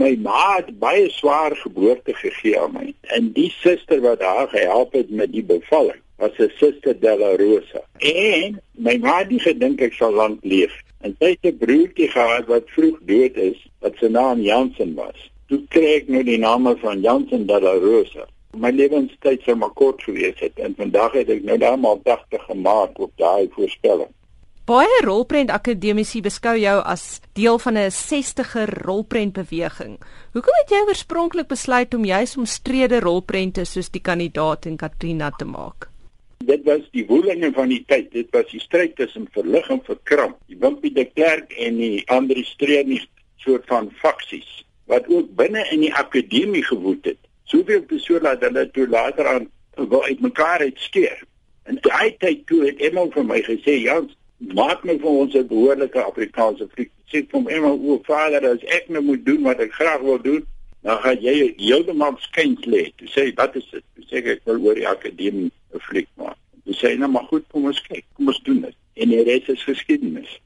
My ma het baie swaar geboorte gegee aan my. En die suster wat haar gehelp het met die bevalling was 'n suster Della Rosa. En my ma het gedink ek sal lank leef. En sy het 'n broertjie gehad wat vroeg dood is, wat se naam Jansen was. Toe kry ek nou die naam van Jansen Della Rosa. My lewenstyd sou maar kort gewees het en vandag het ek nou daarmaal 80 gemaak op daai voorspelling. Baie rolprent akademici beskou jou as deel van 'n 60er rolprent beweging. Hoekom het jy oorspronklik besluit om juis omstrede rolprente soos die kandidaat en Katrina te maak? Dit was die woelinge van die tyd. Dit was die stryd tussen verlig en verkramp. Die Wimpie de Klerk en die ander streenie soort van faksies wat ook binne in die akademie gewoed het. Soveel persone dat hulle toe later aan wou uitmekaar uitskeer. En daai tyd toe het Emma vir my gesê, "Jans, maak my vir ons 'n behoorlike Afrikaanse fliek." Sê vir Emma, "O, vader, as ek nou moet doen wat ek graag wil doen, dan gaan jy heeltemal skuins lê." Toe sê, "Wat is dit?" Toe sê ek, "Ek wil oor die akademie 'n fliek maak." Dis sê nou maar goed, kom ons kyk. Kom ons doen dit. En die res is geskiedenis.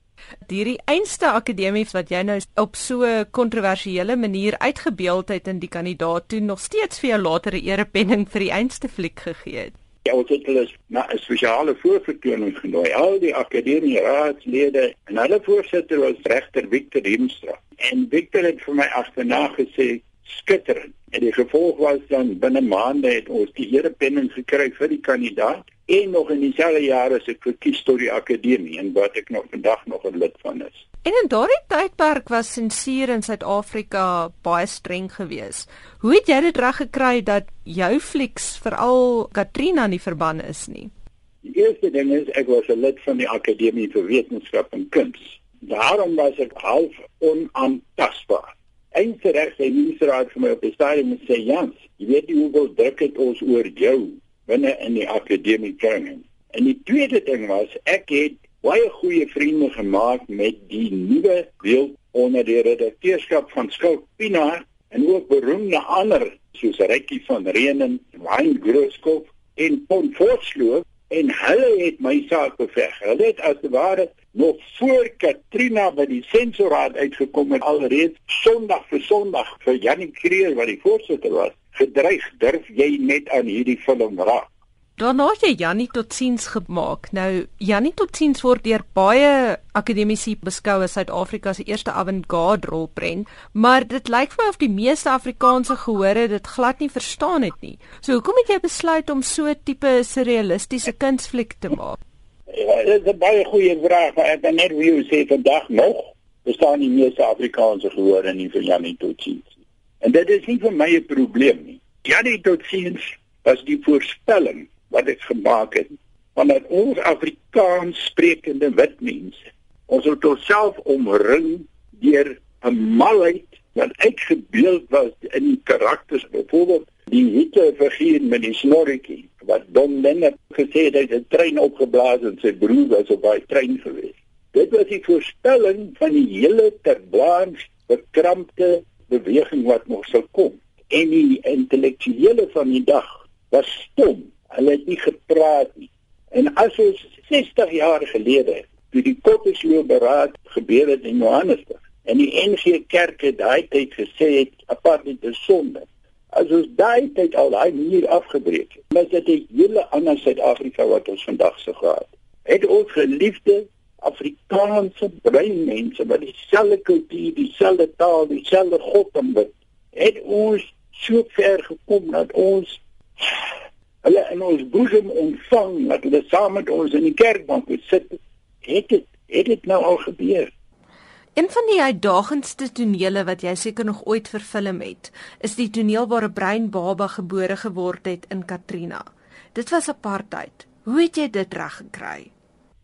Hierdie einste akademie wat jy nou op so 'n kontroversiële manier uitgebeeld het in die kandidaat toe nog steeds vir jou latere erepenning vir die einste fliek gegee het. Ja, ons het hulle na 'n spesiale voorvertoning genooi. Al die akademie raadslede en hulle voorsitter was regter Victor Hemstra. En Victor het vir my agterna gesê skitterend. En die gevolg was dan binne maande het ons die erepenning gekry vir die kandidaat en nog in dieselfde jaar as ek verkies tot die akademie en wat ek nog vandag nog 'n lid van is. En in daardie tydperk was sensuur in Suid-Afrika baie streng geweest. Hoe het jy dit reg gekry dat jou flieks veral Katrina nie verbân is nie? Die eerste ding is ek was 'n lid van die Akademie vir Wetenskap en Kuns. Daarom was ek half onaantastbaar. Eintlik reg die ministerraad vir my op die stadium sê Jans, jy weet nie hoeveel druk het ons oor jou binne in die akademie training. En die tweede ding was ek het baie goeie vriende gemaak met die nuwe deel onder die redakteurskap van Skou Pina en ook beroemde ander soos Rykie van Reenen, Wayne Grooskop en Pon Forsloo en hulle het my saak beveg. Hulle het as ware nog voor Katrina by die sensoraad uitgekom en alreeds Sondag vir Sondag vir Janie Kreer wat die voorsitter was gedreig durf jy net aan hierdie film raak. Daarna het jy Jannie Totsiens gemaak. Nou Jannie Totsiens word deur baie akademici beskou as Suid-Afrika se eerste avant-garde rolprent, maar dit lyk vir my of die meeste Afrikaanse gehore dit glad nie verstaan het nie. So hoekom het jy besluit om so 'n tipe surrealistiese kunsfliek te maak? Ja, dit is 'n baie goeie vraag. Ek het net wie sê vandag nog bestaan die meeste Afrikaanse gehore nie vir Jannie Totsiens. En dit is nie vir my 'n probleem nie. Ja, dit tot sins was die voorspelling wat ek gemaak het van dat ons Afrikaans sprekende wit mense ons het onsself omring deur 'n malheid wat uitgebeeld was in karakters byvoorbeeld die hitte figuur met die snorretjie wat Don Lennard gesê het het 'n trein opgeblaas en sy broer was op daai trein gewees. Dit was die voorspelling van die hele terblaans bekrampte beweging wat nog sou kom. En die intellektuele van die dag was stom. Hulle het nie gepraat nie. En as ons 60 jaar gelede toe die Koppesloe beraad gebeur het in Johannesburg en die NG Kerk het daai tyd gesê het apartheid is sonde. As ons daai tyd al daai muur afgebreek het, was dit 'n hele ander Suid-Afrika wat ons vandag sou gehad. Het ons geliefde Afrikaanse breinmense wat dieselfde kultuur, dieselfde taal, dieselfde God aanbid. Het ons so ver gekom dat ons hulle in ons boesem ontvang, dat hulle saam met ons in die kerkbank sit. Het dit het dit nou al gebeur? Een van die uitdagendste tonele wat jy seker nog ooit vervilm het, is die toneel waar 'n bruin baba gebore geword het in Katrina. Dit was apartheid. Hoe het jy dit reg gekry?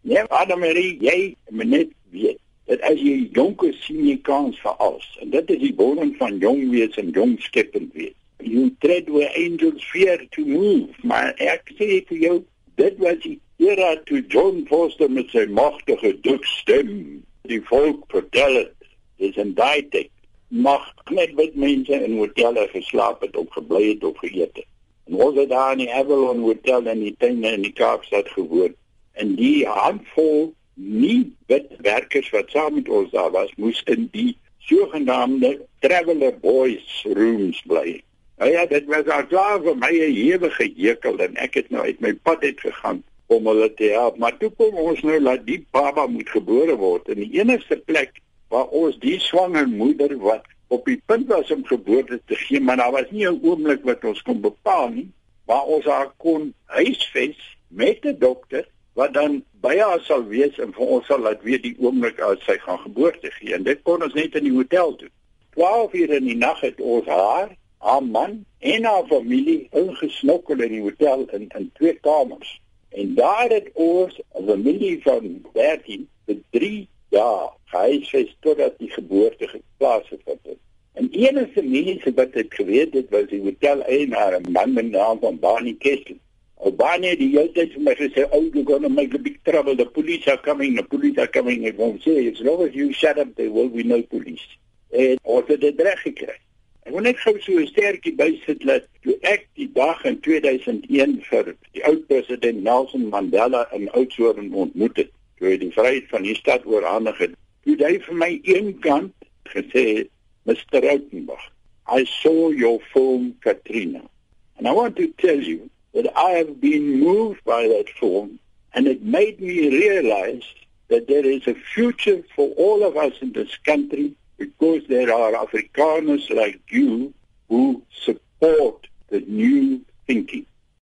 Ja, Adamarie, jy moet net weet dat as jy jonk is, sien jy kans vir alles. En dit is die bodem van jong wees en jong skepend wees. You tread where angels fear to move. Maar ek sê vir jou, dit was die era toe John Foster met sy magtige dik stem die volk vertel het. Dis 'n daai tyd. Mag net wit mense in hotelle geslaap het of gebly het of geëet het. En ons het daar in die Avalon Hotel in die tuin in die Kaapstad gewoon en die handvol nie wit werkers wat saam met ons daar was moes in die sogenaamde traveler boys rooms bly. Nou ja, dit was al klaar vir my 'n ewige hekel en ek het nou uit my pad uit gegaan om hulle te help, maar toe kom ons nou dat die baba moet gebore word in die enigste plek waar ons die swanger moeder wat op die punt was om geboorte te gee, maar daar was nie 'n oomblik wat ons kon bepaal nie waar ons haar kon huisves met 'n dokter haar sal wees en vir ons sal laat weet die oomblik as sy gaan geboorte gee. En dit kon ons net in die hotel doen. 12 uur in die nag het ons haar haar man en haar familie ingesnokkel in die hotel in in twee kamers. En daar het ons 'n familie van 13 vir 3 jaar gehuisves totdat die geboorte geplaasgevind het. En enige mense wat dit geweet het, was die hotel eienaar, 'n man met naam van Barney Kessel. Obani die hele tyd vir my gesê, "Oh, you're going to make a big trouble. The police are coming. The police are coming." Ek wou sê, "As long as you shut up, there will be no police." En ons het dit reg gekry. Ek wil net gou so 'n sterkie bysit dat toe ek die dag in 2001 vir die oud president Nelson Mandela in Oudtshoorn ontmoet het, toe hy die vryheid van die stad oorhandig het, het hy vir my eenkant gesê, "Mr. Rautenbach, I saw your film Katrina. And I want to tell you that I have been moved by that film and it made me realize that there is a future for all of us in this country because there are Afrikaners like you who support the new thinking.